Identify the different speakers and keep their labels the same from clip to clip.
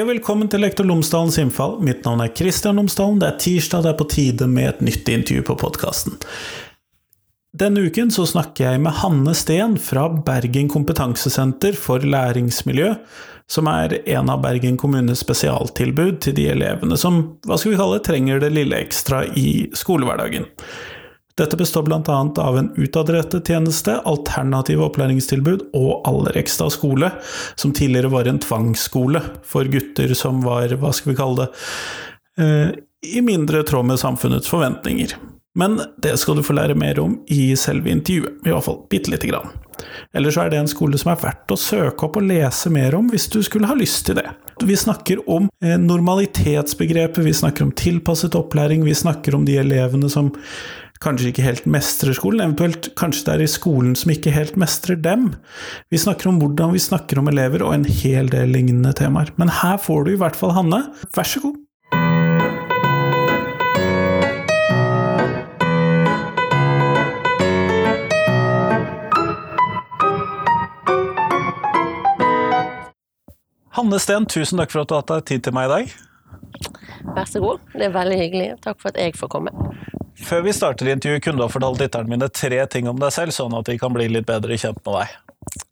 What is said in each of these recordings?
Speaker 1: Og velkommen til Lektor Lomsdalens innfall. Mitt navn er Kristian Lomsdalen. Det er tirsdag, det er på tide med et nytt intervju på podkasten. Denne uken så snakker jeg med Hanne Steen fra Bergen kompetansesenter for læringsmiljø, som er en av Bergen kommunes spesialtilbud til de elevene som, hva skal vi kalle, trenger det lille ekstra i skolehverdagen. Dette består bl.a. av en utadrettet tjeneste, alternative opplæringstilbud og Allerekstad skole, som tidligere var en tvangsskole for gutter som var, hva skal vi kalle det, eh, i mindre tråd med samfunnets forventninger. Men det skal du få lære mer om i selve intervjuet, i hvert fall bitte lite grann. Ellers er det en skole som er verdt å søke opp og lese mer om hvis du skulle ha lyst til det. Vi snakker om eh, normalitetsbegrepet, vi snakker om tilpasset opplæring, vi snakker om de elevene som kanskje ikke helt mestrer skolen, eventuelt kanskje det er i skolen som ikke helt mestrer dem. Vi snakker om hvordan vi snakker om elever, og en hel del lignende temaer. Men her får du i hvert fall Hanne, vær så god. Hanne Steen, tusen takk for at du har hatt deg tid til meg i dag.
Speaker 2: Vær så god, det er veldig hyggelig. Takk for at jeg får komme.
Speaker 1: Før vi starter intervjuet, kunne du ha fortalt lytterne mine tre ting om deg selv, sånn at de kan bli litt bedre kjent med deg?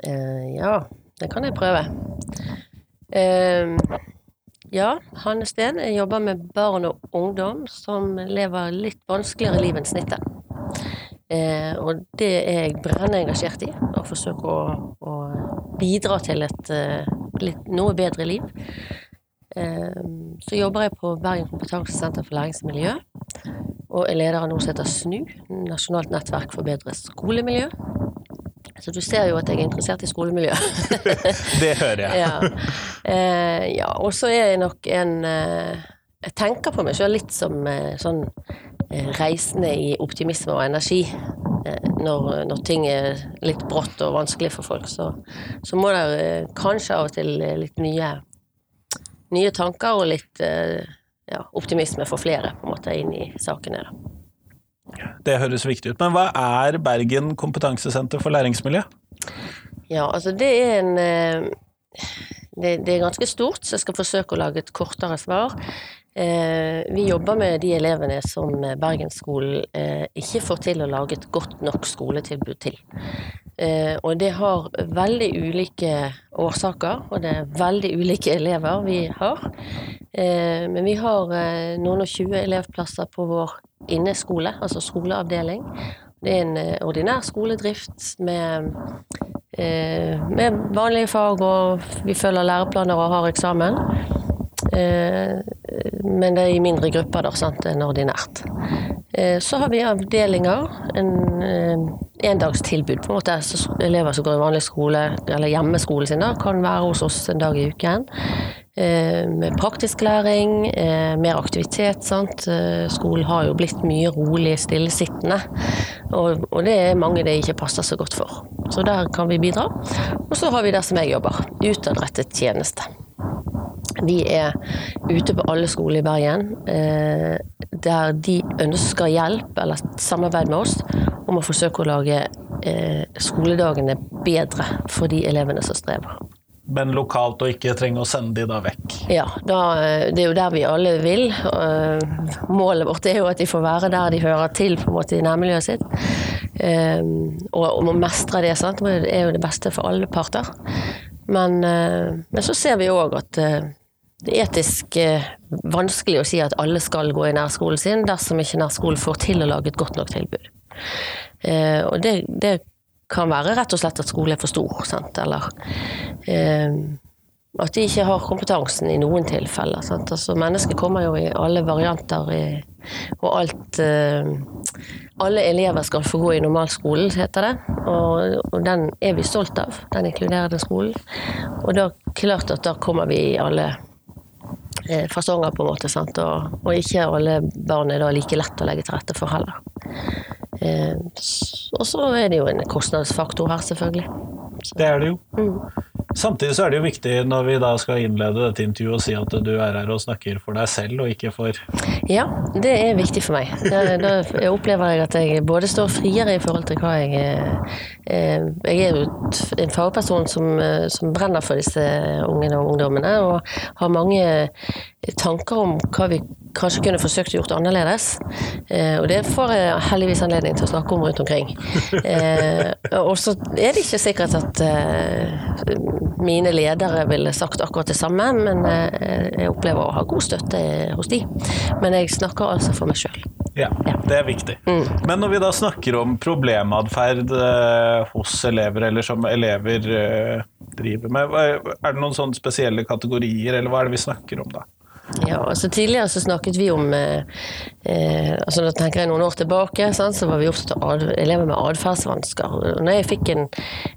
Speaker 2: Uh, ja, det kan jeg prøve. Uh, ja, Hanne Steen. Jeg jobber med barn og ungdom som lever litt vanskeligere liv enn snittet. Uh, og det er jeg brennende engasjert i, å forsøke å, å bidra til et litt, noe bedre liv. Så jobber jeg på Bergen kompetansesenter for læringsmiljø og er leder av noe som heter SNU, Nasjonalt nettverk for bedre skolemiljø. Så du ser jo at jeg er interessert i skolemiljø.
Speaker 1: det hører jeg.
Speaker 2: ja. Eh, ja. Og så er jeg nok en eh, Jeg tenker på meg sjøl litt som eh, sånn eh, reisende i optimisme og energi. Når, når, ting er litt brått og vanskelig for folk, så, så må det kanskje av og til litt nye, nye tanker og litt ja, optimisme for flere på en måte inn i sakene. Da.
Speaker 1: Det høres viktig ut. Men hva er Bergen kompetansesenter for læringsmiljø?
Speaker 2: Ja, altså det er en eh, det, det, er ganske stort, så jeg skal forsøke å lage et kortere svar. Eh, vi jobber med de elevene som Bergensskolen eh, ikke får til å lage et godt nok skoletilbud til. Og det har veldig ulike årsaker, og det er veldig ulike elever vi har. Eh, men vi har eh, noen og tjue elevplasser på vår inneskole, altså skoleavdeling. Det er en eh, ordinær skoledrift med, med vanlige fag, og vi følger læreplaner og har eksamen. Men det er i mindre grupper da, sant, enn ordinært. Så har vi avdelinger, en endagstilbud på en måte. Så elever som går i vanlig skole, eller hjemmeskolen sin, da, kan være hos oss en dag i uken. Eh, med praktisk læring, eh, mer aktivitet. Sant? Eh, skolen har jo blitt mye rolig, stillesittende. Og, og, det er mange det ikke passer så godt for. Så der kan vi bidra. Og så har vi der som jeg jobber, utadrettet tjeneste. Vi er ute på alle skoler i Bergen der de ønsker hjelp eller samarbeid med oss om å forsøke å lage skoledagene bedre for de elevene som strever
Speaker 1: men lokalt, og ikke trenge å sende de da vekk.
Speaker 2: Ja, da, det er jo der vi alle vil. Målet vårt er jo at de får være der de hører til på en måte i nærmiljøet sitt. Og om å mestre det sant? det er jo det beste for alle parter. Men, eh, men så ser vi òg at eh, det er etisk eh, vanskelig å si at alle skal gå i nærskolen sin, dersom ikke nærskolen får til å lage et godt nok tilbud. Og det, det kan være rett og slett at skolen er for stor, sant? eller eh, at de ikke har kompetansen i noen tilfeller. Sant? Altså, mennesker kommer jo i alle varianter, i, og alt eh, Alle elever skal få gå i normalskolen, heter det. Og, og, den er vi stolt av, den inkluderende skolen. Og da klart at da kommer vi i alle eh, fasonger, på en måte. Og, og ikke alle barn er da like lett å legge til rette for heller. Eh, og så er det jo en kostnadsfaktor her, selvfølgelig.
Speaker 1: Så. Det er det jo. Mm. Samtidig så er det jo viktig når vi da skal innlede dette intervjuet å si at du er her og snakker for deg selv og ikke for
Speaker 2: Ja, det er viktig for meg. Da, da opplever jeg at jeg både står friere i forhold til hva jeg eh, Jeg er jo en fagperson som, eh, som brenner for disse ungene og ungdommene, og har mange tanker om hva vi kanskje kunne forsøkt å gjort annerledes. Eh, og det får jeg heldigvis anledning til å snakke om rundt omkring. og så er det ikke sikkert at mine ledere ville sagt akkurat det samme, men jeg opplever å ha god støtte hos de. Men jeg snakker altså for meg sjøl.
Speaker 1: Ja, det er viktig. Mm. Men når vi da snakker om problematferd eh, hos elever, eller som elever eh, driver med, er det noen sånne spesielle kategorier, eller hva er det vi snakker om da?
Speaker 2: Ja, altså Tidligere så snakket vi om eh, eh, altså Da tenker jeg noen år tilbake, sant, så var vi opptatt av elever med atferdsvansker. Når jeg fikk en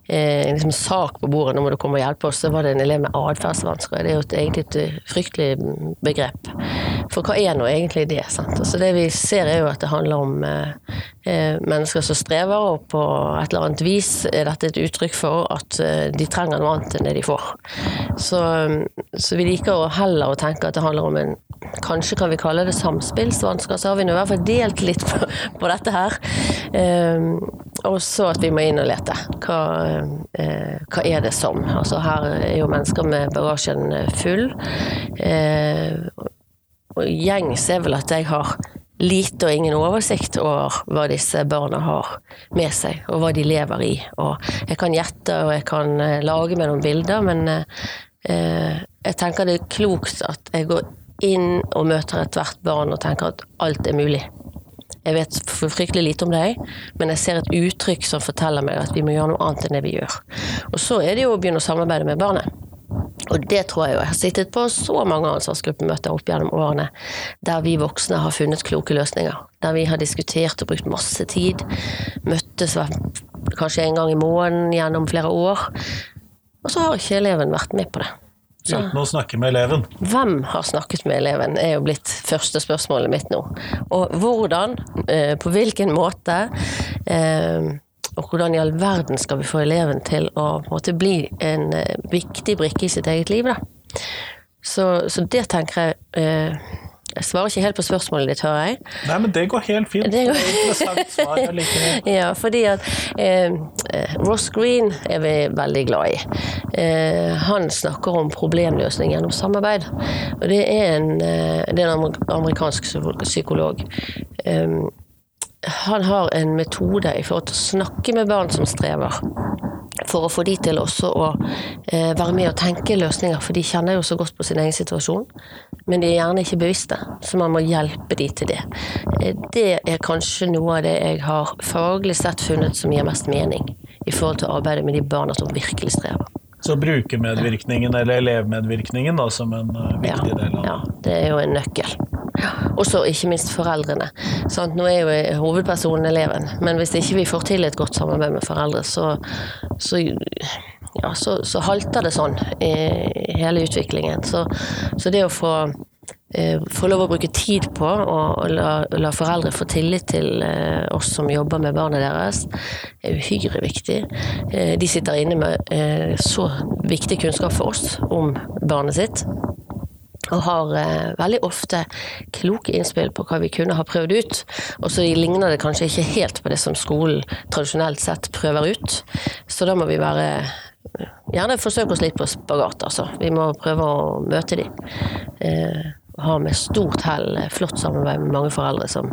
Speaker 2: eh, liksom sak på bordet nå må du komme og hjelpe oss, så var det en elev med atferdsvansker. Det er jo et, egentlig et eh, fryktelig begrep. For hva er nå egentlig det? Sant? Altså det vi ser er jo at det handler om eh, mennesker som strever, og på et eller annet vis er dette et uttrykk for at de trenger noe annet enn det de får. Så, så vi liker heller å tenke at det handler om en Kanskje kan vi kalle det samspillsvansker, så har vi nå i hvert fall delt litt på, på dette her. Um, og så at vi må inn og lete. Hva, uh, hva, er det som? Altså her er jo mennesker med bagasjen full. Uh, og gjengs er vel at jeg har lite og ingen oversikt over hva disse barna har med seg, og hva de lever i. Og jeg kan gjette og jeg kan uh, lage meg noen bilder, men jeg tenker det er klokt at jeg går inn og møter ethvert barn og tenker at alt er mulig. Jeg vet fryktelig lite om deg, men jeg ser et uttrykk som forteller meg at vi må gjøre noe annet enn det vi gjør. Og så er det jo å begynne å samarbeide med barnet. Og det tror jeg jo. Jeg har sittet på så mange ansvarsgruppemøter opp gjennom årene der vi voksne har funnet kloke løsninger. Der vi har diskutert og brukt masse tid. Møttes kanskje en gang i måneden gjennom flere år. Og så har ikke eleven vært med på det.
Speaker 1: Så, Uten å snakke med eleven.
Speaker 2: Hvem har snakket med eleven, er jo blitt første spørsmålet mitt nå. Og hvordan, eh, på hvilken måte, eh, og hvordan i all verden skal vi få eleven til å måte, bli en eh, viktig brikke i sitt eget liv, da. Så, så det tenker jeg jeg svarer ikke helt på spørsmålet ditt, hører jeg.
Speaker 1: Nei, men det går helt fint. Det, går... det er interessant svar.
Speaker 2: ja, fordi at eh, Ross Green er vi veldig glad i. Eh, han snakker om problemløsning gjennom samarbeid. Og det er en, eh, det er en amerikansk psykolog. Eh, han har en metode i forhold til å snakke med barn som strever for å få de til også å eh, være med og tenke løsninger, for de kjenner jo så godt på sin egen situasjon. Men de er gjerne ikke bevisste, så man må hjelpe de til det. Eh, det er kanskje noe av det jeg har faglig sett funnet som gir mest mening i forhold til å arbeide med de barna som virkelig strever.
Speaker 1: Så brukermedvirkningen, eller elevmedvirkningen, da, som en uh, viktig
Speaker 2: ja,
Speaker 1: del av
Speaker 2: det? Ja, det er jo en nøkkel. Og så ikke minst foreldrene. Sånn, nå er jo hovedpersonen eleven, men hvis ikke vi får til et godt samarbeid med foreldre, så, så, ja, så, så halter det sånn i hele utviklingen. Så, så det å få eh, få lov å bruke tid på og la, la, foreldre få tillit til eh, oss som jobber med barna deres, er uhyre viktig. Eh, de sitter inne med eh, så viktig kunnskap for oss om barnet sitt og har eh, veldig ofte kloke innspill på hva vi kunne ha prøvd ut. Og så ligner det kanskje ikke helt på det som skolen tradisjonelt sett prøver ut. Så da må vi være Gjerne forsøke oss litt på spagat, altså. Vi må prøve å møte dem. Eh, ha med stort hell flott samarbeid med mange foreldre som,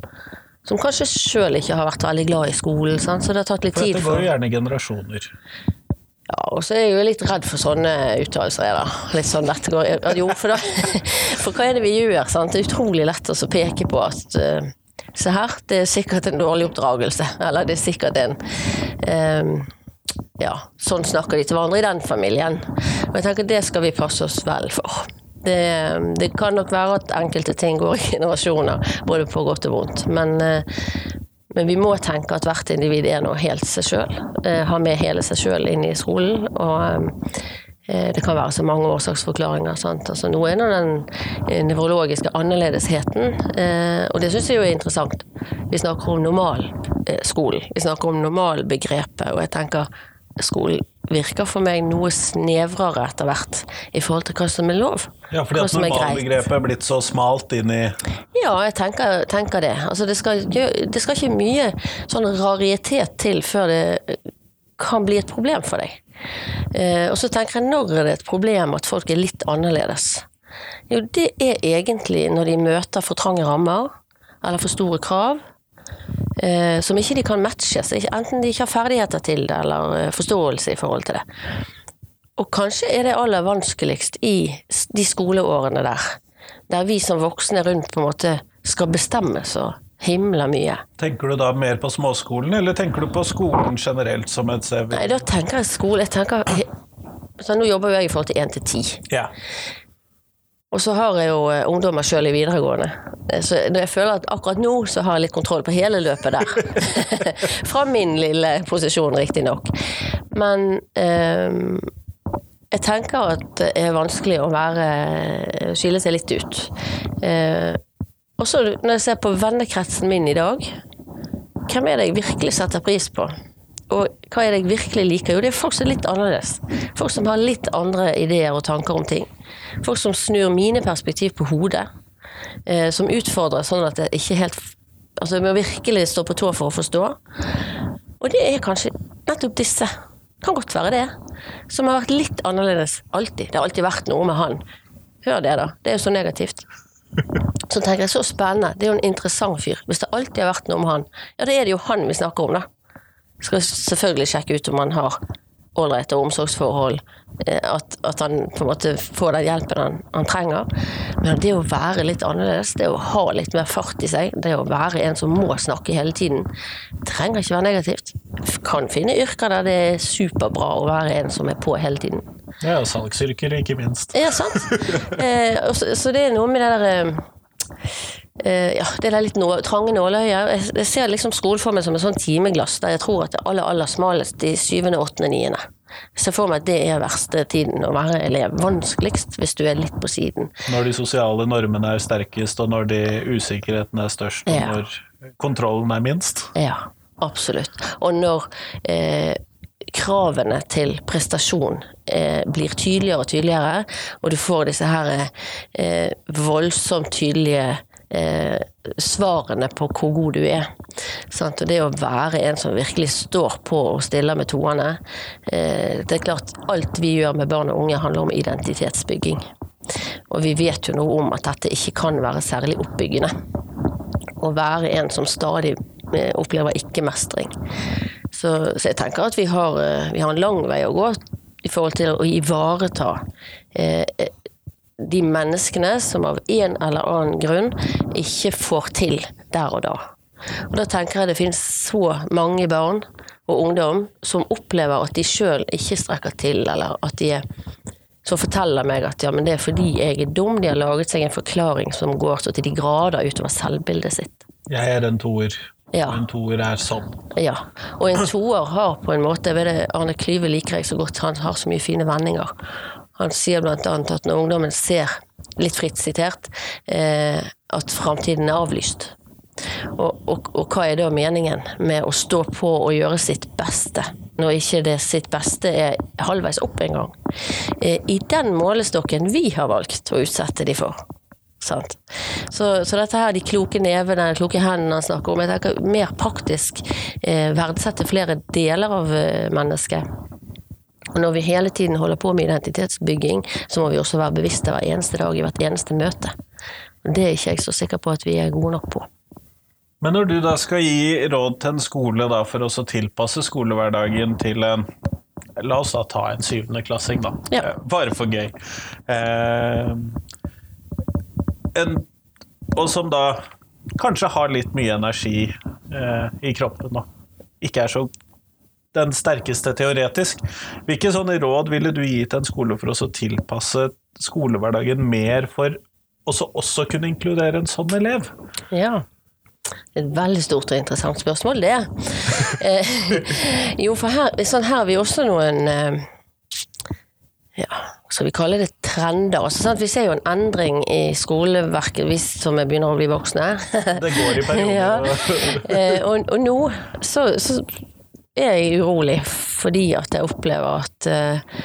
Speaker 2: som kanskje sjøl ikke har vært veldig glad i skolen. Sant? Så det har tatt litt tid.
Speaker 1: For dette går jo gjerne generasjoner.
Speaker 2: Ja, og så er jeg jo litt redd for sånne uttalelser, da. Litt sånn dette går Jo, for, da, for hva er det vi gjør? Sant? Det er utrolig lett å peke på at uh, Se her, det er sikkert en dårlig oppdragelse. Eller det er sikkert en um, Ja, sånn snakker de til hverandre i den familien. Og jeg tenker det skal vi passe oss vel for. Det, det kan nok være at enkelte ting går i generasjoner, både på godt og vondt. Men uh, men vi må tenke at hvert individ er noe helt seg sjøl. Har ha med hele seg sjøl inn i skolen. Og eh, det kan være så mange årsaksforklaringer. Altså, noe er den eh, nevrologiske annerledesheten, og det syns jeg jo er interessant. Vi snakker om normalskolen. Vi snakker om normalbegrepet, og jeg tenker skolen virker for meg noe snevrere etter hvert i forhold til hva som er lov.
Speaker 1: Ja, fordi at normalbegrepet er blitt så smalt inn i
Speaker 2: Ja, jeg tenker, tenker det. Altså, det, skal, det skal ikke mye sånn raritet til før det kan bli et problem for deg. Eh, og så tenker jeg, når er det et problem at folk er litt annerledes? Jo, det er egentlig når de møter for trange rammer, eller for store krav, eh, som ikke de kan matches. Enten de ikke har ferdigheter til det, eller eh, forståelse i forhold til det. Og kanskje er det aller vanskeligst i de skoleårene der, der vi som voksne rundt på en måte skal bestemme så himla mye.
Speaker 1: Tenker du da mer på småskolen, eller tenker du på skolen generelt som et sted?
Speaker 2: Nei, da tenker jeg skole jeg tenker, så Nå jobber jo jeg i forhold til én til ti.
Speaker 1: Ja.
Speaker 2: Og så har jeg jo eh, ungdommer sjøl i videregående. Eh, Så jeg føler at akkurat nå så har jeg litt kontroll på hele løpet der. Fra min lille posisjon, riktignok. Men um, jeg tenker at det er vanskelig å være skille seg litt ut. Eh, og så når jeg ser på vennekretsen min i dag, hvem er det jeg virkelig setter pris på? Og hva er det jeg virkelig liker? Jo, det er folk som er litt annerledes. Folk som har litt andre ideer og tanker om ting. Folk som snur mine perspektiv på hodet. Eh, som utfordrer sånn at det ikke helt Altså, jeg må virkelig stå på tå for å forstå. Og det er kanskje nettopp disse. Kan godt være det. Som har vært litt annerledes alltid. Det har alltid vært noe med han. Hør det, da. Det er jo så negativt. Så tenker jeg, så spennende. Det er jo en interessant fyr. Hvis det alltid har vært noe om han, ja, da er det jo han vi snakker om, da. Skal selvfølgelig sjekke ut om han har ålreite omsorgsforhold, eh, at, at han på en måte får den hjelpen han, han trenger. Men det å være litt annerledes, det å ha litt mer fart i seg, det å være en som må snakke hele tiden, trenger ikke være negativt. Kan finne yrker der det er superbra å være en som er på hele tiden.
Speaker 1: Ja, og salgsyrker, ikke minst.
Speaker 2: Ja, sant? Eh, så, så det er noe med det der eh, eh, ja, det der litt nå, trange nåløyet. Jeg, jeg ser liksom skolen for meg som et sånn timeglass, der jeg tror at det aller, aller smalest i syvende, åttende, niende. Jeg ser for meg at det er verste tiden å være elev. Vanskeligst hvis du er litt på siden.
Speaker 1: Når de sosiale normene er sterkest, og når de usikkerheten er størst, og
Speaker 2: Ja.
Speaker 1: når kontrollen er minst.
Speaker 2: Ja, absolutt. Og når eh, kravene til prestasjon eh, blir tydeligere og tydeligere, og du får disse her eh, voldsomt tydelige eh, svarene på hvor god du er. Sant? Og det å være en som virkelig står på og stiller med toene eh, Det er klart, alt vi gjør med barn og unge handler om identitetsbygging. Og vi vet jo noe om at dette ikke kan være særlig oppbyggende å være en som stadig eh, opplever ikke-mestring. Så, så jeg tenker at vi har, eh, vi har en lang vei å gå i forhold til å ivareta eh, eh, de menneskene som av en eller annen grunn ikke får til der og da. Og da tenker jeg det finnes så mange barn og ungdom som opplever at de sjøl ikke strekker til, eller at de er som forteller meg at ja, men det er fordi jeg er dum. De har laget seg en forklaring som går så til de grader utover selvbildet sitt.
Speaker 1: Jeg er en toer.
Speaker 2: Ja.
Speaker 1: En toer er sånn.
Speaker 2: Ja. Og en toer har på en måte ved det, Arne Klyve liker jeg så godt, han har så mye fine vendinger. Han sier annet at når ungdommen ser, litt fritt sitert, eh, at framtiden er avlyst. Og, og, og hva er da meningen med å stå på og gjøre sitt beste, når ikke det sitt beste er halvveis opp engang? Eh, I den målestokken vi har valgt å utsette de for. Så, så dette her, de kloke nevene, de kloke hendene han snakker om, jeg tenker mer praktisk eh, verdsette flere deler av eh, mennesket. Og når vi hele tiden holder på med identitetsbygging, så må vi også være bevisste hver eneste dag i hvert eneste møte. Og Det er ikke jeg så sikker på at vi er gode nok på.
Speaker 1: Men når du da skal gi råd til en skole da, for å tilpasse skolehverdagen til en La oss da ta en syvendeklassing, da.
Speaker 2: Ja.
Speaker 1: Eh, Bare for gøy. Eh, en, og som da kanskje har litt mye energi eh, i kroppen, og Ikke er så den sterkeste teoretisk. Hvilke sånne råd ville du gi til en skole for å tilpasse skolehverdagen mer for også, også kunne inkludere en sånn elev?
Speaker 2: Ja. Det er et veldig stort og interessant spørsmål, det. Eh, jo, for her, sånn her har vi også noen eh, ja, skal vi kalle det trender? Altså, sant? Vi ser jo en endring i skoleverket, vi som begynner å bli voksne.
Speaker 1: Det går i perioder.
Speaker 2: ja. eh, og, og nå så, så er jeg urolig fordi at jeg opplever at uh,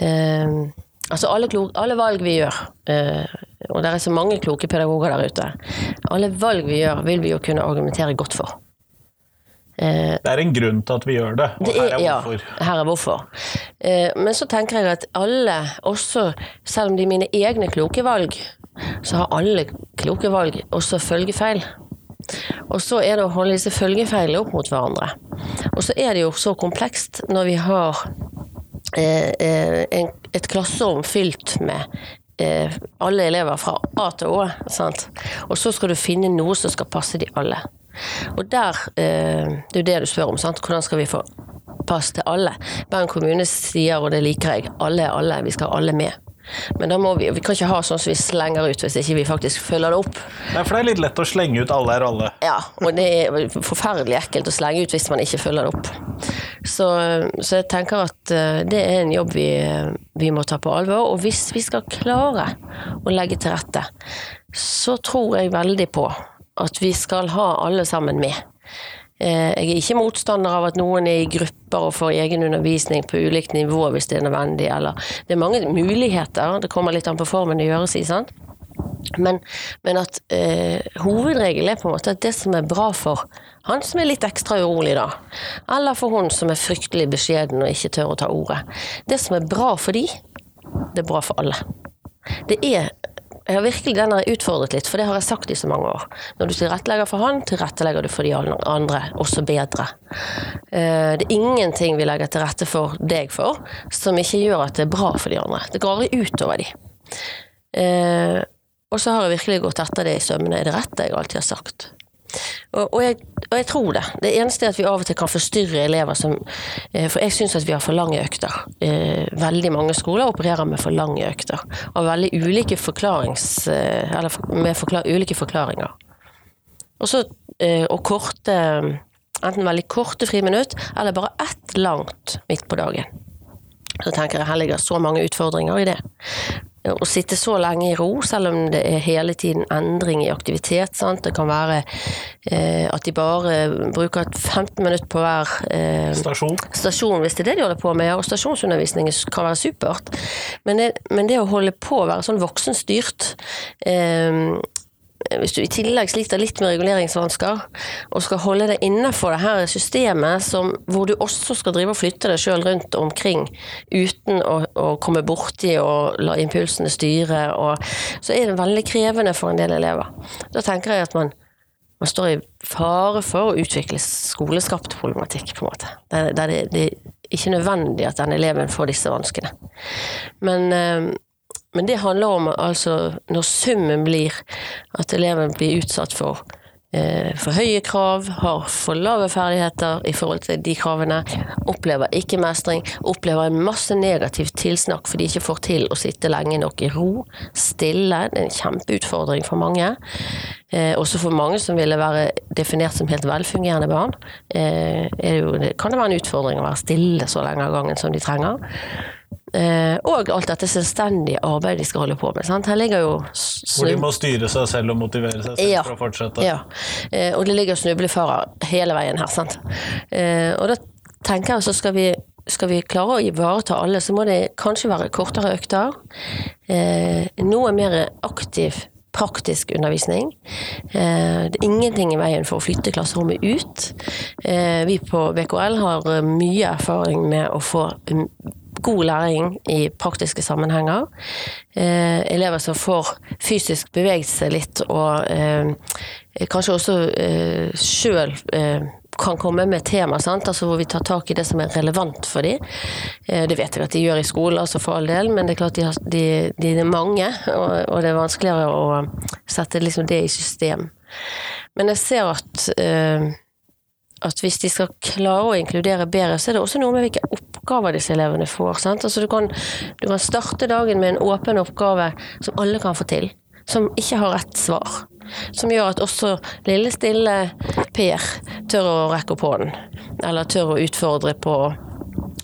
Speaker 2: uh, Altså alle, klok, alle, valg vi gjør, uh, og det er så mange kloke pedagoger der ute, alle valg vi gjør vil vi jo kunne argumentere godt for.
Speaker 1: Eh, det er en grunn til at vi gjør det, og det er, her er hvorfor.
Speaker 2: Ja, her er hvorfor. Eh, men så tenker jeg at alle, også selv om de er mine egne kloke valg, så har alle kloke valg også følgefeil. Og så er det å holde disse følgefeilene opp mot hverandre. Og så er det jo så komplekst når vi har eh, eh et klasserom fylt med eh, alle elever fra A til Å. Sant? Og så skal du finne noe som skal passe de alle. Og der, eh, Det er jo det du spør om. Sant? Hvordan skal vi få pass til alle? Bergen kommune sier, og det liker jeg, alle er alle. Vi skal ha alle med. Men da må vi, vi kan ikke ha sånn som vi slenger ut hvis ikke vi faktisk følger det opp.
Speaker 1: Nei, for det er litt lett å slenge ut 'alle er alle'.
Speaker 2: Ja, og det er forferdelig ekkelt å slenge ut hvis man ikke følger det opp. Så, så jeg tenker at eh, det er en jobb vi, vi må ta på alvor. Og hvis vi skal klare å legge til rette, så tror jeg veldig på at vi skal ha alle sammen med. Eh, jeg er ikke motstander av at noen er i grupper og får egen undervisning på ulikt nivå hvis det er nødvendig, eller Det er mange muligheter, det kommer litt an på formen det gjøres i, sant. Men, men at eh, hovedregelen er på en måte at det som er bra for han som er litt ekstra urolig, da, eller for hun som er fryktelig beskjeden og ikke tør å ta ordet Det som er bra for de, det er bra for alle. Det er jeg har virkelig den utfordret litt, for det har jeg sagt i så mange år. Når du tilrettelegger for han, tilrettelegger du for de andre også bedre. Eh, det er ingenting vi legger til rette for deg for, som ikke gjør at det er bra for de andre. Det går aldri utover de. Eh, og så har jeg virkelig gått etter det i sømmene. Er det rett det jeg alltid har sagt? Og, jeg, og, jeg, tror det. Det eneste er at vi av og til kan forstyrre elever som eh, For jeg syns at vi har for lange økter. Eh, veldig mange skoler opererer med for lange økter. Og veldig ulike forklarings... Eh, eller med forklar, ulike forklaringer. Også, Og korte Enten veldig korte friminutt, eller bare ett langt midt på dagen. Så tenker jeg her ligger så mange utfordringer i det å sitte så lenge i ro, selv om det er hele tiden endring i aktivitet. Sant? Det kan være eh, at de bare bruker 15 minutter på hver eh,
Speaker 1: stasjon.
Speaker 2: stasjon. hvis det er det de holder på med. Og stasjonsundervisning kan være supert. Men det, men det å holde på å være sånn voksenstyrt eh, hvis du i tillegg sliter litt med reguleringsvansker, og skal holde deg innenfor det her systemet som, hvor du også skal drive og flytte deg sjøl rundt omkring uten å, å komme borti og la impulsene styre, og, så er det veldig krevende for en del elever. Da tenker jeg at man, man står i fare for å utvikle skoleskapt problematikk, på en måte. Der det, det, er ikke nødvendig at den eleven får disse vanskene. Men eh, men det handler om altså når summen blir at eleven blir utsatt for eh, for høye krav, har for lave ferdigheter i forhold til de kravene, opplever ikke mestring, opplever en masse negativt tilsnakk for de ikke får til å sitte lenge nok i ro, stille. Det er en kjempeutfordring for mange. Eh, også for mange som ville være definert som helt velfungerende barn, eh, det jo, kan det være en utfordring å være stille så lenge av gangen som de trenger. Eh, og alt dette selvstendige arbeidet de skal holde på med. Sant? Her ligger jo
Speaker 1: Hvor de må styre seg selv og motivere seg selv ja, for å fortsette.
Speaker 2: Ja, eh, og det ligger snublefarer hele veien her. Sant? Eh, og da tenker jeg så skal vi skal vi klare å ivareta alle, så må det kanskje være kortere økter. noe mer aktiv praktisk undervisning. Det er ingenting i veien for å flytte klasserommet ut. Vi på BKL har mye erfaring med å få god læring i praktiske sammenhenger. Eh, elever som får fysisk beveget seg litt, og eh, kanskje også eh, sjøl eh, kan komme med tema, altså hvor vi tar tak i det som er relevant for dem. Eh, det vet jeg at de gjør i skolen, altså for all del, men det er klart de, har, de, de er mange, og, og, det er vanskeligere å sette liksom det i system. Men jeg ser at eh, at hvis de skal klare å inkludere bedre, så er det også noe med hvilke oppgaver disse elevene får. Altså du, kan, du, kan, starte dagen med en åpen oppgave som alle kan få til. Som ikke har rett svar. Som gjør at også lille, stille Per tør å rekke opp hånden. Eller tør å utfordre på å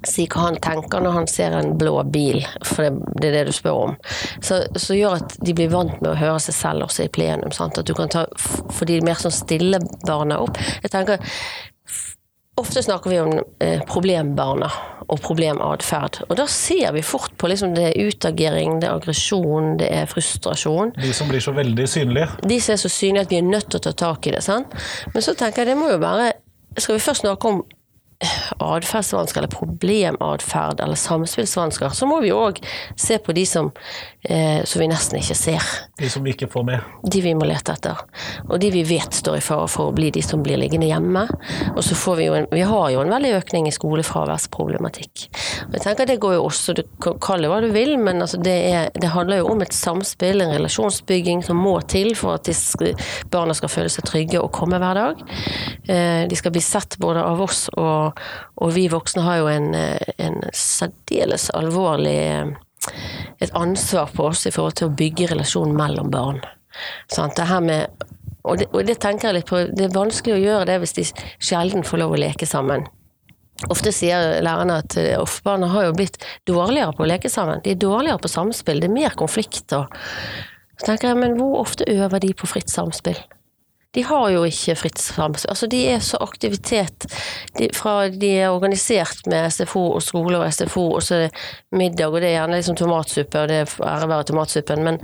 Speaker 2: si hva han tenker når han ser en blå bil, for det, er det du spør om. Så, så, gjør at de blir vant med å høre seg selv også i plenum. Sant? At du kan ta for de mer sånn stille barna opp. Jeg tenker ofte snakker vi om eh, problembarna og problematferd. Og da ser vi fort på liksom det er utagering, det er aggresjon, det er frustrasjon.
Speaker 1: De som blir så veldig synlige.
Speaker 2: De som er så synlige at vi er nødt til å ta tak i det. Sant? Men så tenker jeg det må jo være Skal vi først snakke om atferdsvansker eller problematferd eller samspillsvansker, så må vi òg se på de som, eh, som vi nesten ikke ser.
Speaker 1: De som vi ikke får med.
Speaker 2: De vi må lete etter. Og de vi vet står i fare for å bli de som blir liggende hjemme. Og så får vi jo en, vi har jo en veldig økning i skolefraværsproblematikk. Og jeg tenker Det går jo også, du kaller det hva du vil, men altså det, er, det, handler jo om et samspill, en relasjonsbygging som må til for at barna skal føle seg trygge og komme hver dag. Eh, de skal bli sett både av oss og og, vi voksne har jo en, eh, en særdeles alvorlig eh, et ansvar på oss i forhold til å bygge relasjonen mellom barn. Sånn, det her med, og det, og det, tenker jeg litt på, det er vanskelig å gjøre det hvis de sjelden får lov å leke sammen. Ofte sier lærerne at eh, barna har jo blitt dårligere på å leke sammen. De er dårligere på samspill, det er mer konflikt. Og så tenker jeg, men hvor ofte øver de på fritt samspill? De har jo ikke fritt samspill. Altså, de er så aktivitet de, fra de er organisert med SFO og skole og SFO, og så er det middag, og det er gjerne liksom tomatsuppe, og det er ære være tomatsuppen, men,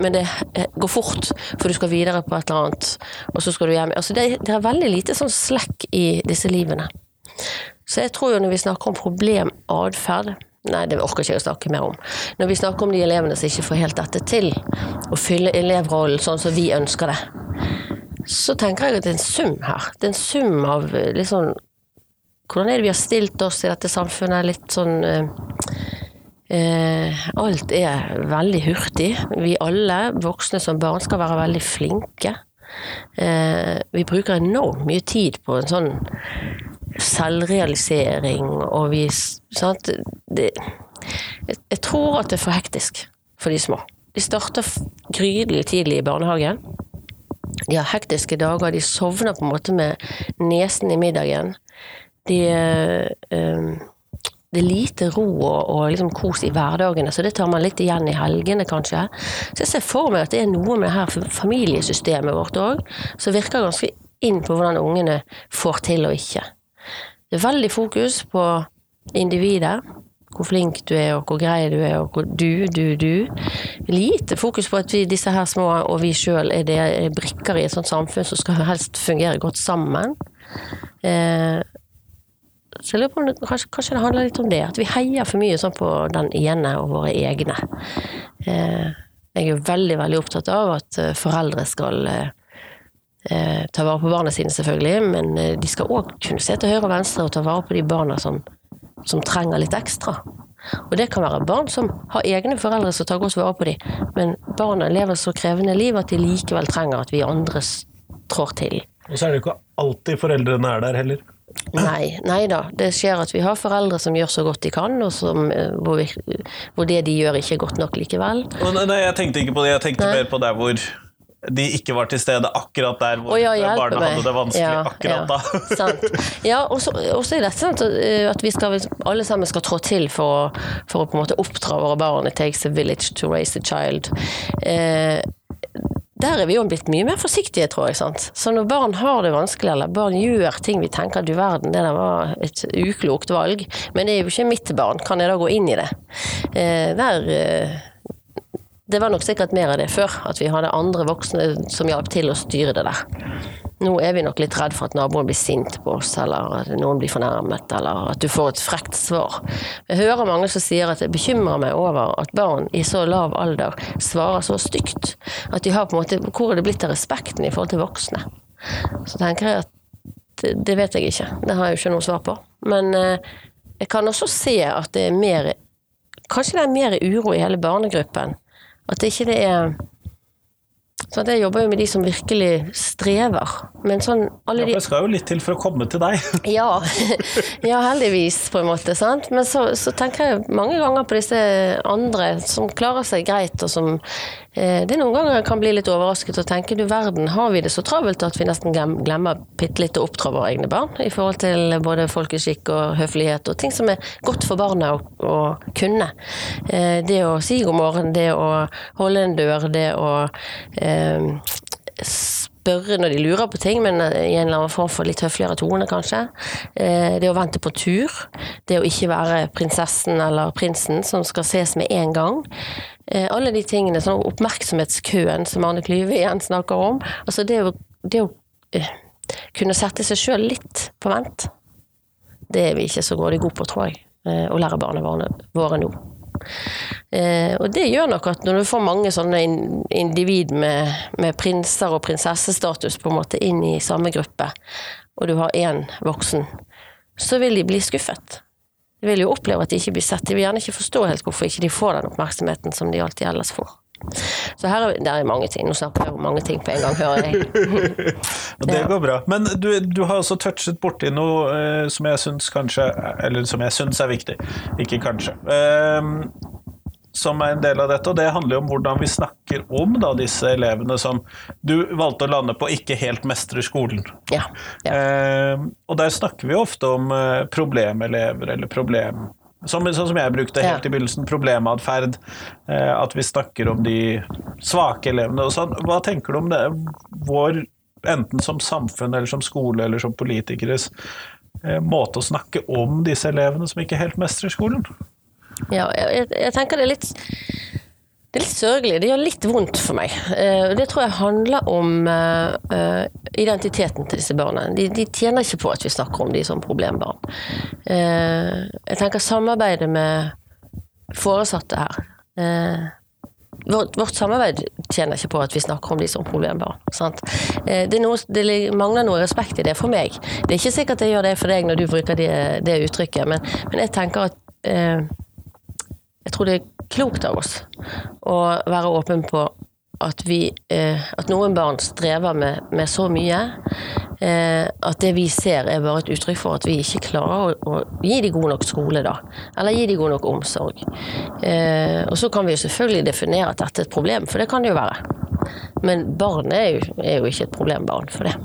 Speaker 2: men, det går fort, for du skal videre på et eller annet, og så skal du hjem. Altså, det, det er veldig lite sånn slekk i disse livene. Så jeg tror jo når vi snakker om problematferd Nei, det orker ikke jeg å snakke mer om. Når vi snakker om de elevene som ikke får helt dette til, å fylle elevrollen sånn som vi ønsker det, så tenker jeg at det er en sum her. Det er en sum av liksom Hvordan er det vi har stilt oss i dette samfunnet? Litt sånn eh, eh, Alt er veldig hurtig. Vi alle, voksne som barn, skal være veldig flinke. Eh, vi bruker enormt mye tid på en sånn selvrealisering, og vi sant? Det, jeg, jeg tror at det er for hektisk for de små. De starter grydelig tidlig i barnehagen. De har hektiske dager, de sovner på en måte med nesen i middagen. De um, det er lite ro og, og liksom kos i hverdagene, så det tar man litt igjen i helgene, kanskje. Så jeg ser for meg at det er noe med det her familiesystemet vårt òg som virker ganske inn på hvordan ungene får til og ikke. Det er veldig fokus på individet, hvor flink du er, og hvor grei du er, og hvor du, du, du. Lite fokus på at vi, disse her små, og vi sjøl, er, er brikker i et sånt samfunn som skal helst fungere godt sammen. Eh, så jeg lurer på om det, kanskje, kanskje, det handler litt om det, at vi heier for mye sånn på den ene og våre egne. Eh, jeg er jo veldig, veldig opptatt av at eh, foreldre skal eh, eh, ta vare på barna sine, selvfølgelig, men eh, de skal òg kunne se til høyre og venstre og ta vare på de barna som som trenger litt ekstra. Og det kan være barn som har egne foreldre som tar godt vare på dem, men barna lever så krevende liv at de likevel trenger at vi andre trår til.
Speaker 1: Og så er det jo ikke alltid foreldrene er der heller.
Speaker 2: Nei, nei da. Det skjer at vi har foreldre som gjør så godt de kan, og som, eh, hvor, vi, hvor, det de gjør ikke er godt nok likevel.
Speaker 1: Nei, nei, jeg tenkte ikke på det. Jeg tenkte nei. mer på der hvor de ikke var til stede akkurat der hvor
Speaker 2: ja,
Speaker 1: barna hadde det vanskelig ja, akkurat
Speaker 2: da. Ja, sant. Ja, og så er det sant eh, at vi skal, alle sammen skal trå til for, for, å på en måte oppdra våre barn. It takes a village to raise a child. Eh, der er vi jo blitt mye mer forsiktige, tror jeg. sant? Så når barn har det vanskelig, eller barn gjør ting vi tenker du verden, det der var et uklokt valg, men det er jo ikke mitt barn, kan jeg da gå inn i det? Eh, der eh, det var nok sikkert mer av det før, at vi hadde andre voksne som hjalp til å styre det der. Nå er vi nok litt redd for at naboen blir sint på oss, eller at noen blir fornærmet, eller at du får et frekt svar. Jeg hører mange som sier at det bekymrer meg over at barn i så lav alder svarer så stygt. At de har på en måte Hvor er det blitt av respekten i forhold til voksne? Så tenker jeg at det, det vet jeg ikke. Det har jeg jo ikke noe svar på. Men eh, jeg kan også se at det er mer Kanskje det er mer uro i hele barnegruppen at ikke det er så jeg jobber jo med de som virkelig strever. Men sånn alle
Speaker 1: de Ja, det skal jo litt til for å komme til deg.
Speaker 2: ja. ja, heldigvis, på en måte. sant? Men så, så, tenker jeg mange ganger på disse andre som klarer seg greit, og som Det er noen ganger jeg kan bli litt overrasket og tenke du verden, har vi det så travelt at vi nesten glemmer bitte litt å oppdra våre egne barn? I forhold til både folkeskikk og høflighet og ting som er godt for barna å, å kunne. Eh, det å si god morgen, det å holde en dør, det å eh, spørre når de lurer på ting, men eh, i en eller annen form for litt høfligere tone, kanskje. Eh, det å vente på tur. Det å ikke være prinsessen eller prinsen som skal ses med en gang. Eh, alle de tingene, sånn oppmerksomhetskøen som Arne Klyve igjen snakker om. Altså det å, det å kunne sette seg sjøl litt på vent, det er vi ikke så grådig gode på, tror jeg. Å lære barna våre nå. Eh, og det gjør nok at når du får mange sånne individ med, med prinser og prinsessestatus på en måte inn i samme gruppe, og du har én voksen, så vil de bli skuffet. De vil jo oppleve at de ikke blir sett. De vil gjerne ikke forstå helt hvorfor ikke de får den oppmerksomheten som de alltid ellers får. Så her er, det er mange ting. Nå snakker jeg om mange ting på en gang, hører jeg.
Speaker 1: det går bra. Men du, du har også touchet borti noe eh, som jeg syns kanskje Eller som jeg syns er viktig, ikke kanskje. Eh, som er en del av dette, og det handler jo om hvordan vi snakker om da, disse elevene som du valgte å lande på ikke helt mestrer skolen.
Speaker 2: Ja, ja.
Speaker 1: Eh, og der snakker vi ofte om eh, problemelever eller problem som, sånn som jeg brukte helt i begynnelsen, problematferd. Eh, at vi snakker om de svake elevene og sånn. Hva tenker du om det? Vår, enten som samfunn eller som skole eller som politikeres eh, måte å snakke om disse elevene som ikke helt mestrer skolen?
Speaker 2: Ja, jeg, jeg tenker det er litt det er litt sørgelig. Det gjør litt vondt for meg. Eh, det tror jeg handler om eh, identiteten til disse barna. De, de, tjener ikke på at vi snakker om de som problembarn. Eh, jeg tenker samarbeidet med foresatte her. Vårt, vårt, samarbeid tjener ikke på at vi snakker om de som problembarn. Det, noe, det, mangler noe respekt i det for meg. Det er ikke sikkert jeg gjør det for deg når du bruker det, det uttrykket, men, men, jeg tenker at Jeg tror det er klokt av oss å være åpen på at, vi, eh, at noen barn strever med, med så mye eh, at det vi ser er bare et uttrykk for at vi ikke klarer å, å gi dem god nok skole, da. Eller gi dem god nok omsorg. Eh, og så kan vi jo selvfølgelig definere at dette er et problem, for det kan det jo være. Men barnet er jo, er jo ikke et problembarn for det.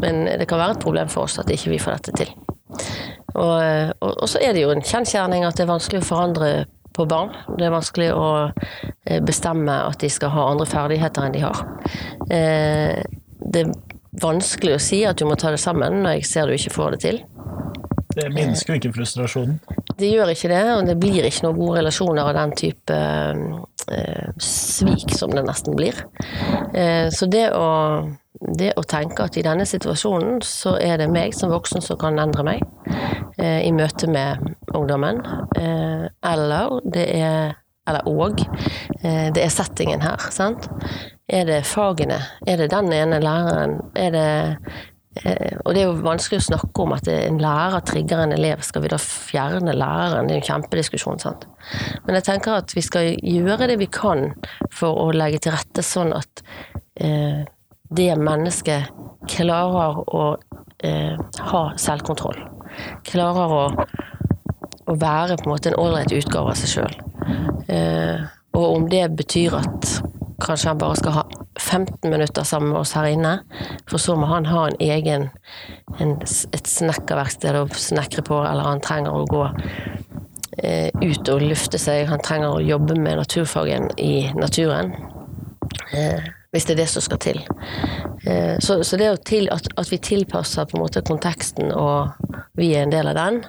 Speaker 2: Men det kan være et problem for oss at ikke vi får dette til. Og, og, og så er det jo en kjensgjerning at det er vanskelig å forandre på barn. Det er vanskelig å eh, bestemme at de skal ha andre ferdigheter enn de har. Eh, det er vanskelig å si at du må ta det sammen når jeg ser du ikke får det til.
Speaker 1: Det minsker jo ikke frustrasjonen?
Speaker 2: Det gjør ikke det, og det blir ikke noen gode relasjoner av den type eh, svik som det nesten blir. Eh, så det å, det å, tenke at i denne situasjonen så er det meg som voksen som kan endre meg eh, i møte med ungdommen, eh, eller det er eller òg. Eh, det er settingen her, sant. Er det fagene? Er det den ene læreren? Er det Eh, og det er jo vanskelig å snakke om at en lærer trigger en elev. Skal vi da fjerne læreren? Det er jo en kjempediskusjon. sant? Men jeg tenker at vi skal gjøre det vi kan for å legge til rette sånn at eh, det mennesket klarer å eh, ha selvkontroll. Klarer å, å, være på en måte en ålreit utgave av seg sjøl. Eh, og om det betyr at kanskje han bare skal ha 15 minutter sammen med oss her inne. For så må han ha en egen en, et snekkerverksted å snekre på, eller han trenger å gå eh, ut og lufte seg. Han trenger å jobbe med naturfagen i naturen. Eh, hvis det er det som skal til. Eh, så, så, det til, at, at, vi tilpasser på en måte konteksten, og vi er en del av den,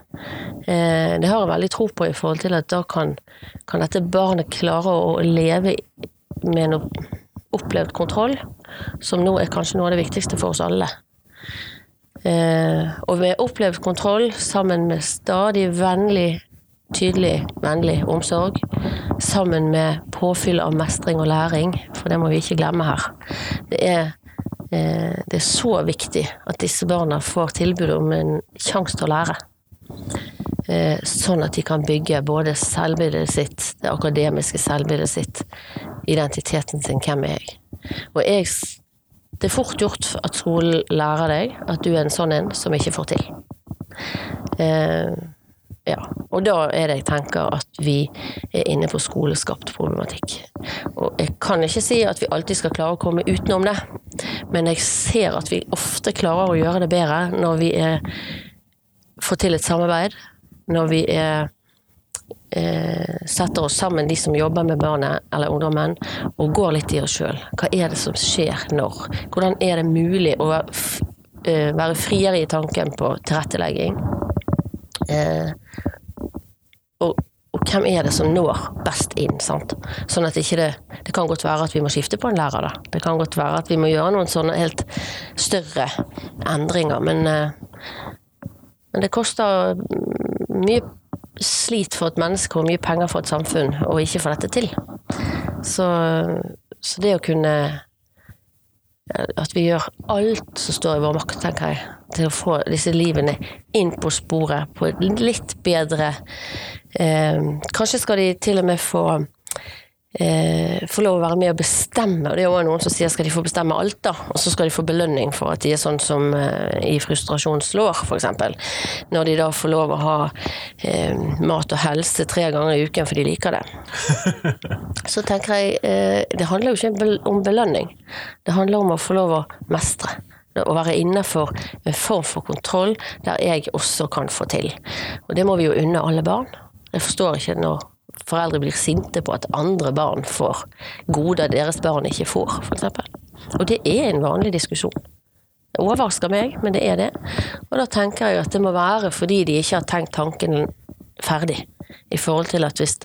Speaker 2: eh, det har jeg veldig tro på i forhold til at da kan, kan dette barnet klare å leve med noe opplevd kontroll, som nå er kanskje noe av det viktigste for oss alle. Og med opplevd kontroll sammen med stadig vennlig, tydelig vennlig omsorg, sammen med påfyll av mestring og læring, for det må vi ikke glemme her. Det er, eh, det er så viktig at disse barna får tilbud om en sjanse til å lære. Eh, sånn at de kan bygge både selvbildet sitt, det akademiske selvbildet sitt, identiteten sin. Hvem er jeg? Og jeg Det er fort gjort at skolen lærer deg at du er en sånn en som ikke får til. Eh, ja. Og da er det jeg tenker at vi er inne på skoleskapt problematikk. Og jeg kan ikke si at vi alltid skal klare å komme utenom det, men jeg ser at vi ofte klarer å gjøre det bedre når vi er, får til et samarbeid, når vi er er, setter oss sammen, de som jobber med barnet eller ungdommen, og går litt i oss sjøl. Hva er det som skjer når? Hvordan er det mulig å være, eh, friere i tanken på tilrettelegging? Eh, og, og hvem er det som når best inn? Sant? Sånn at ikke det Det kan godt være at vi må skifte på en lærer, da. Det kan godt være at vi må gjøre noen sånne helt større endringer, men eh, men det koster mye slit for et menneske og mye penger for et samfunn å ikke få dette til. Så, så det å kunne At vi gjør alt som står i vår makt, tenker jeg, til å få disse livene inn på sporet på litt bedre eh, Kanskje skal de til og med få eh, få lov å være med og bestemme. Og det er også noen som sier skal de få bestemme alt, da. Og så skal de få belønning for at de er sånn som eh, i frustrasjon slår, f.eks. Når de da får lov å ha eh, mat og helse tre ganger i uken for de liker det. Så tenker jeg eh, det handler jo ikke om belønning. Det handler om å få lov å mestre. Å være innenfor en form for kontroll der jeg også kan få til. Og det må vi jo unne alle barn. Jeg forstår ikke når foreldre blir sinte på at andre barn får goder deres barn ikke får, f.eks. Og det er en vanlig diskusjon. Det overrasker meg, men det er det. Og da tenker jeg at det må være fordi de ikke har tenkt tanken ferdig. I forhold til at hvis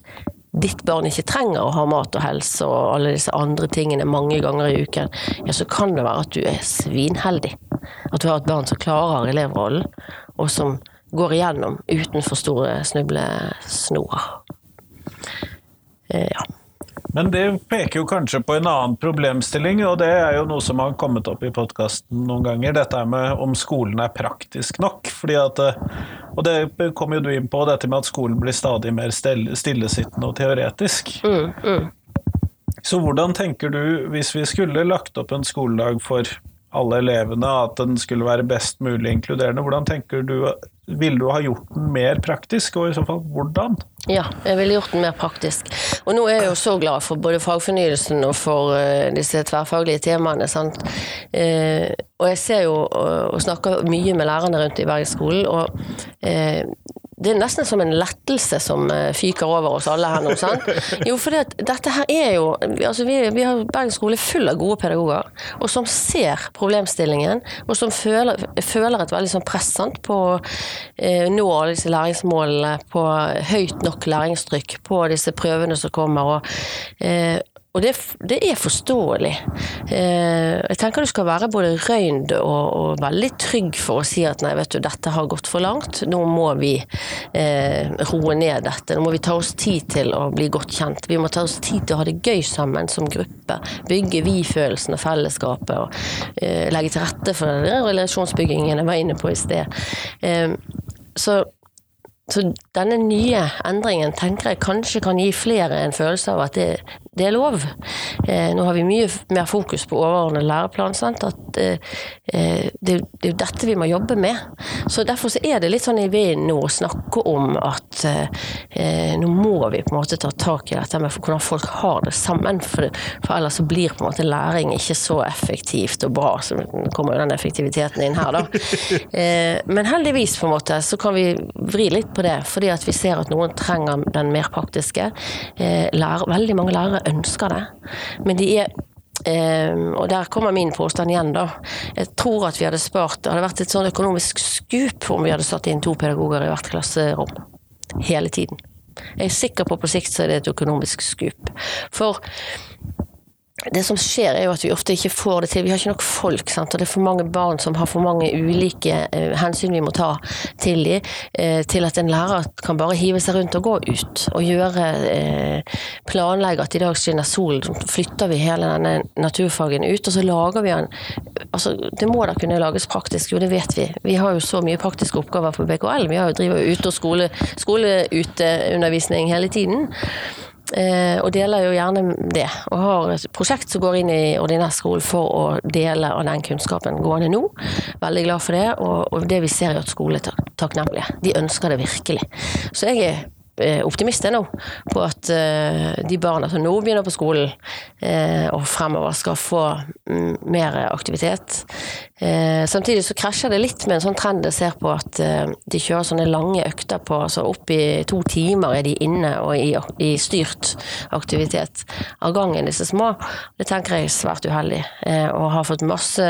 Speaker 2: ditt barn ikke trenger å ha mat og helse og alle disse andre tingene mange ganger i uken, ja, så kan det være at du er svinheldig. At du har et barn som klarer elevrollen, og som går igjennom uten for store snublesnorer. Eh, ja.
Speaker 1: Men det peker jo kanskje på en annen problemstilling, og det er jo noe som har kommet opp i podkasten noen ganger. Dette med om skolen er praktisk nok. Fordi at, eh, og det kom jo du inn på, dette med at skolen blir stadig mer stillesittende og teoretisk.
Speaker 2: Mm, mm.
Speaker 1: Så hvordan tenker du, hvis vi skulle lagt opp en skoledag for alle elevene, at den skulle være best mulig inkluderende, hvordan tenker du Ville du ha gjort den mer praktisk, og i så fall hvordan?
Speaker 2: Ja, jeg ville gjort den mer praktisk. Og nå er jeg jo så glad for både fagfornyelsen og for eh, disse tverrfaglige temaene. Sant? Eh, og jeg ser jo og, og snakker mye med lærerne rundt i Bergensskolen, og eh, det er nesten som en lettelse som eh, fyker over oss alle her nå. sant? Jo, for dette her er jo altså vi, vi har Bergen skole full av gode pedagoger, og som ser problemstillingen, og som føler, føler et veldig sånn press sant, på å eh, nå alle disse læringsmålene, på høyt nok læringstrykk, på disse prøvene som kommer. og eh, og det, det er forståelig. Eh, jeg tenker du skal være både røynd og, og veldig trygg for å si at nei, vet du, dette har gått for langt. Nå må vi eh, roe ned dette. Nå må vi ta oss tid til å bli godt kjent. Vi må ta oss tid til å ha det gøy sammen som gruppe. Bygge vi-følelsen og fellesskapet. Og eh, legge til rette for den relasjonsbyggingen jeg var inne på i sted. Eh, så så denne nye endringen tenker jeg kanskje kan gi flere en følelse av at det, det er lov. Eh, nå har vi mye mer fokus på overordnet læreplan. Sant? At eh, det, det er jo dette vi må jobbe med. Så Derfor så er det litt sånn i vinden nå å snakke om at eh, nå må vi på en måte ta tak i dette med hvordan folk har det sammen. For, for ellers så blir på en måte læring ikke så effektivt og bra. Så kommer jo den effektiviteten inn her, da. Eh, men heldigvis på en måte så kan vi vri litt på det, fordi at vi ser at noen trenger den mer praktiske. Eh, lærer, veldig mange lærere ønsker det, men de er Um, og der kommer min påstand igjen, da. Jeg tror at vi hadde spart Det hadde vært et sånn økonomisk skup om vi hadde satt inn to pedagoger i hvert klasserom. Hele tiden. Jeg er sikker på på sikt så er det et økonomisk skup. For det som skjer, er jo at vi ofte ikke får det til. Vi har ikke nok folk, sant? og det er for mange barn som har for mange ulike eh, hensyn vi må ta til dem, eh, til at en lærer kan bare hive seg rundt og gå ut og gjøre eh, Planlegge at i dag skinner solen, så flytter vi hele denne naturfagen ut, og så lager vi den altså, Det må da kunne lages praktisk, jo det vet vi. Vi har jo så mye praktiske oppgaver på BKL. Vi har jo driver ute- og skole, hele tiden. Eh, og deler jo gjerne det. Og har et prosjekt som går inn i ordinær skole for å dele av den kunnskapen gående nå. Veldig glad for det, og, det vi ser er at skole er takknemlige. De ønsker det virkelig. Så jeg er eh, optimist nå på at uh, de barna som nå begynner på skolen og fremover, skal få um, mer aktivitet. Uh, samtidig så krasjer det litt med en sånn trend jeg ser på at de kjører sånne lange økter på altså opp i to timer er de inne og i, i styrt aktivitet av gangen, disse små. Det tenker jeg er svært uheldig, og har fått masse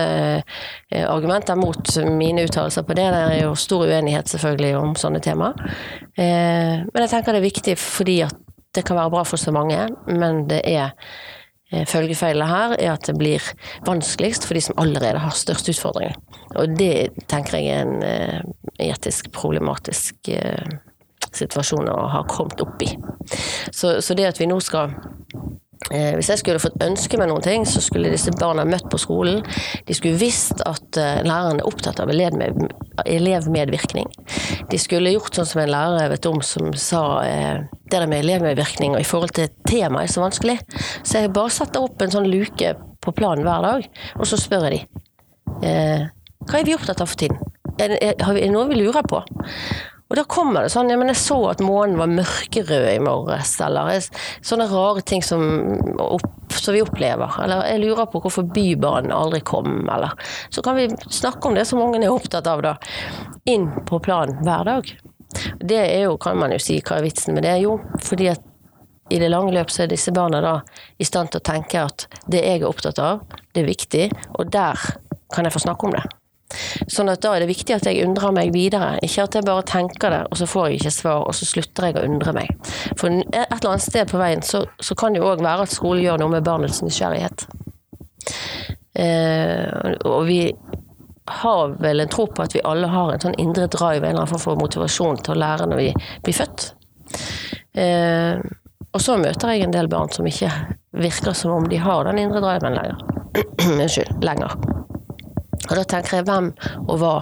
Speaker 2: argumenter mot mine uttalelser på det. Det er jo stor uenighet selvfølgelig om sånne temaer. Men jeg tenker det er viktig fordi at det kan være bra for så mange, men det er eh, Følgefeilen her er at det blir vanskeligst for de som allerede har størst utfordringer. Og det tenker jeg er en eh, etisk problematisk eh, situasjon å ha kommet opp i. Så, så det at vi nå skal hvis jeg skulle fått ønske meg noen ting, så skulle disse barna møtt på skolen. De skulle visst at eh, læreren er opptatt av elevmedvirkning. De skulle gjort sånn som en lærer jeg vet om som sa eh, det der med elevmedvirkning og i forhold til temaet er så vanskelig. Så jeg bare setter opp en sånn luke på planen hver dag, og så spør jeg de. Hva er vi opptatt av for tiden? Er det noe vi lurer på? Og da kommer det sånn ja, men jeg så at månen var mørkerød i morges, eller sånne rare ting som, opp, som vi opplever. Eller jeg lurer på hvorfor Bybanen aldri kom, eller Så kan vi snakke om det som ungen er opptatt av, da. Inn på planen hver dag. Det er jo, kan man jo si, hva er vitsen med det? Jo, fordi at i det lange løp så er disse barna da i stand til å tenke at det jeg er opptatt av, det er viktig, og der kan jeg få snakke om det. Sånn at da er det viktig at jeg undrer meg videre, ikke at jeg bare tenker det, og så får jeg ikke svar, og så slutter jeg å undre meg. For et eller annet sted på veien så, så kan det jo òg være at skolen gjør noe med barnets nysgjerrighet. Eh, og vi har vel en tro på at vi alle har en sånn indre drive, en eller annen form for motivasjon til å lære når vi blir født. Eh, og så møter jeg en del barn som ikke virker som om de har den indre driven lenger. Unnskyld. Lenger. Og da tenker jeg hvem og hva,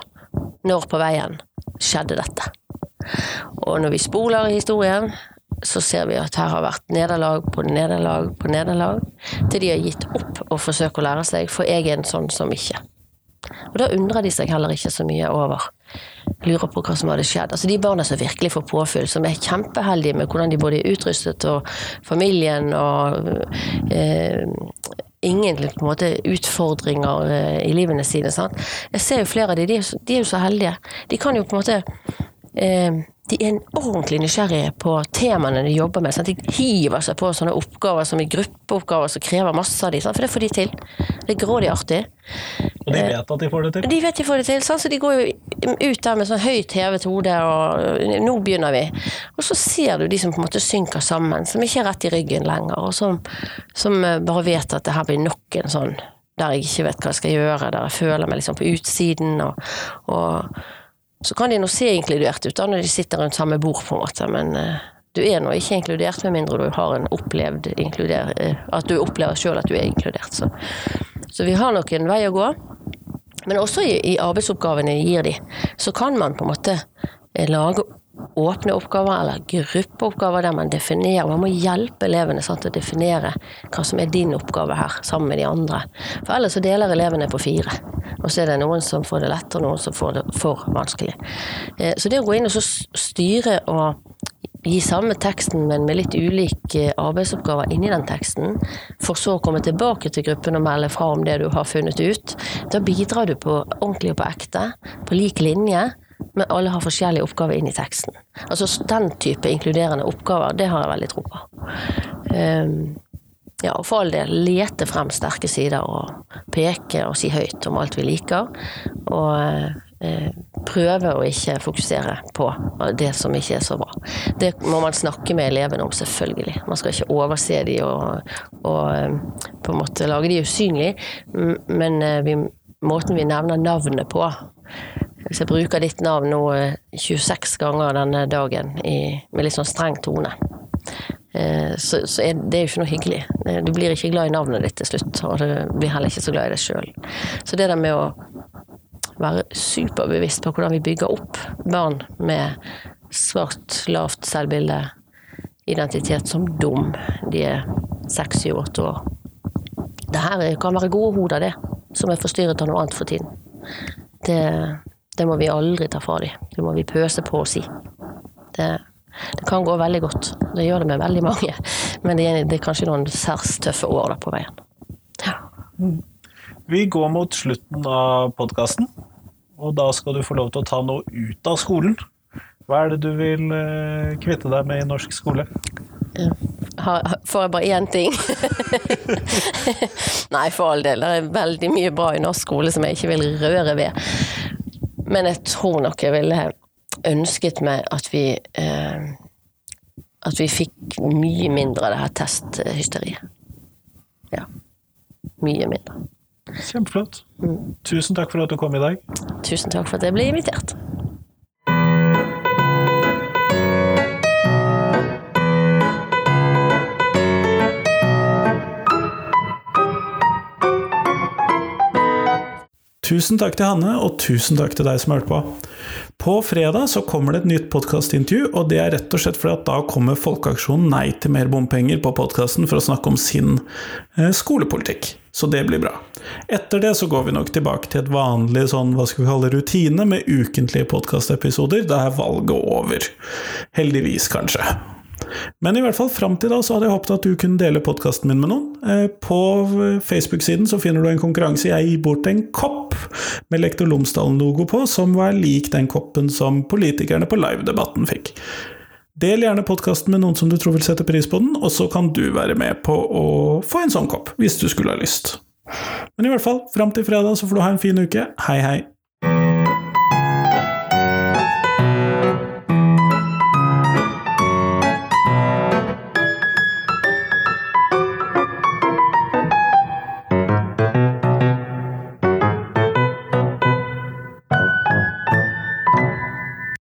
Speaker 2: når på veien skjedde dette? Og når vi spoler i historien, så ser vi at her har vært nederlag på nederlag på nederlag, til de har gitt opp å forsøke å lære seg, for jeg er en sånn som ikke. Og da undrer de seg heller ikke så mye over. Lurer på hva som hadde skjedd. Altså De barna som virkelig får påfyll, som er kjempeheldige med hvordan de både er utrustet, og familien og eh, ingen på en måte, utfordringer eh, i livene sine. Sant? Jeg ser jo flere av de, de er, jo så heldige. De kan jo på en måte eh, de er ordentlig nysgjerrige på temaene de jobber med. Sant? De hiver seg på sånne oppgaver som er gruppeoppgaver som krever masse av dem, for det får de til. Det er grådig artig.
Speaker 1: Og de vet at de får det til?
Speaker 2: De vet de får det til, sant? så de går jo ut der med sånn høyt hevet hode og nå begynner vi. Og så ser du de som på en måte synker sammen, som ikke er rett i ryggen lenger, og som, som bare vet at det her blir nok en sånn der jeg ikke vet hva jeg skal gjøre, der jeg føler meg liksom på utsiden. og, og så kan de nå se inkludert ut da når de sitter rundt samme bord, på en måte, men uh, du er nå ikke inkludert med mindre du har en opplevd inkluder, uh, at du opplever sjøl at du er inkludert. Så. så. vi har nok en vei å gå. Men også i, i arbeidsoppgavene gir de, så kan man på en måte uh, lage åpne oppgaver eller gruppeoppgaver der man definerer Man må hjelpe elevene sant, å definere hva som er din oppgave her, sammen med de andre. For ellers så deler elevene på fire. Og så er det noen som får det lett, og noen som får det for vanskelig. Eh, så det å gå inn og styre og gi samme teksten, men med litt ulike arbeidsoppgaver inni den teksten, for så å komme tilbake til gruppen og melde fra om det du har funnet ut, da bidrar du på ordentlig og på ekte, på lik linje, men alle har forskjellige oppgaver inn i teksten. Altså den type inkluderende oppgaver, det har jeg veldig tro på. Um, ja, og for all del lete frem sterke sider og peke og si høyt om alt vi liker. Og eh, prøve å ikke fokusere på det som ikke er så bra. Det må man snakke med elevene om, selvfølgelig. Man skal ikke overse de og, og på en måte lage de usynlige, men eh, vi, måten vi nevner navnet på hvis jeg bruker ditt navn nå 26 eh, ganger denne dagen i, med litt sånn streng tone, eh, så, så er det jo ikke noe hyggelig. Eh, du blir ikke glad i navnet ditt til slutt, og du blir heller ikke så glad i deg sjøl. Så det der med å være superbevisst på hvordan vi bygger opp barn med svart, lavt selvbilde, identitet som dum, de er seks, syv, åtte år. Det her kan være gode hoder, det, som er forstyrret av noe annet for tiden. Det det må vi aldri ta fra dem. Det må vi pøse på å si. Det, Det kan gå veldig godt. Det gjør det med veldig mange. Men det det er kanskje noen særs tøffe år da på veien. Ja.
Speaker 1: Vi går mot slutten av podkasten, og da skal du få lov til å ta noe ut av skolen. Hva er det du vil eh, kvitte deg med i norsk skole?
Speaker 2: Får jeg bare én ting? Nei, for all del. Det er veldig mye bra i norsk skole som jeg ikke vil røre ved. Men jeg tror nok jeg ville ønsket meg at vi eh, At vi fikk mye mindre av det her testhysteriet. Ja. Mye mindre.
Speaker 1: Kjempeflott. Tusen takk for at du kom i dag.
Speaker 2: Tusen takk for at jeg ble invitert.
Speaker 1: Tusen takk til Hanne, og tusen takk til deg som hørte på. På fredag så kommer det et nytt podkastintervju, og det er rett og slett fordi at da kommer Folkeaksjonen Nei til mer bompenger på podkasten for å snakke om sin eh, skolepolitikk. Så det blir bra. Etter det så går vi nok tilbake til et vanlig sånn, hva skal vi kalle rutine, med ukentlige podkastepisoder. Da er valget over. Heldigvis, kanskje. Men i hvert fall fram til da så hadde jeg håpet at du kunne dele podkasten min med noen. Eh, på Facebook-siden så finner du en konkurranse. Jeg gir bort en kopp med Lektor Lomsdalen-logo på, som var lik den koppen som politikerne på livedebatten fikk. Del gjerne podkasten med noen som du tror vil sette pris på den, og så kan du være med på å få en sånn kopp, hvis du skulle ha lyst. Men i hvert fall, fram til fredag så får du ha en fin uke. Hei, hei!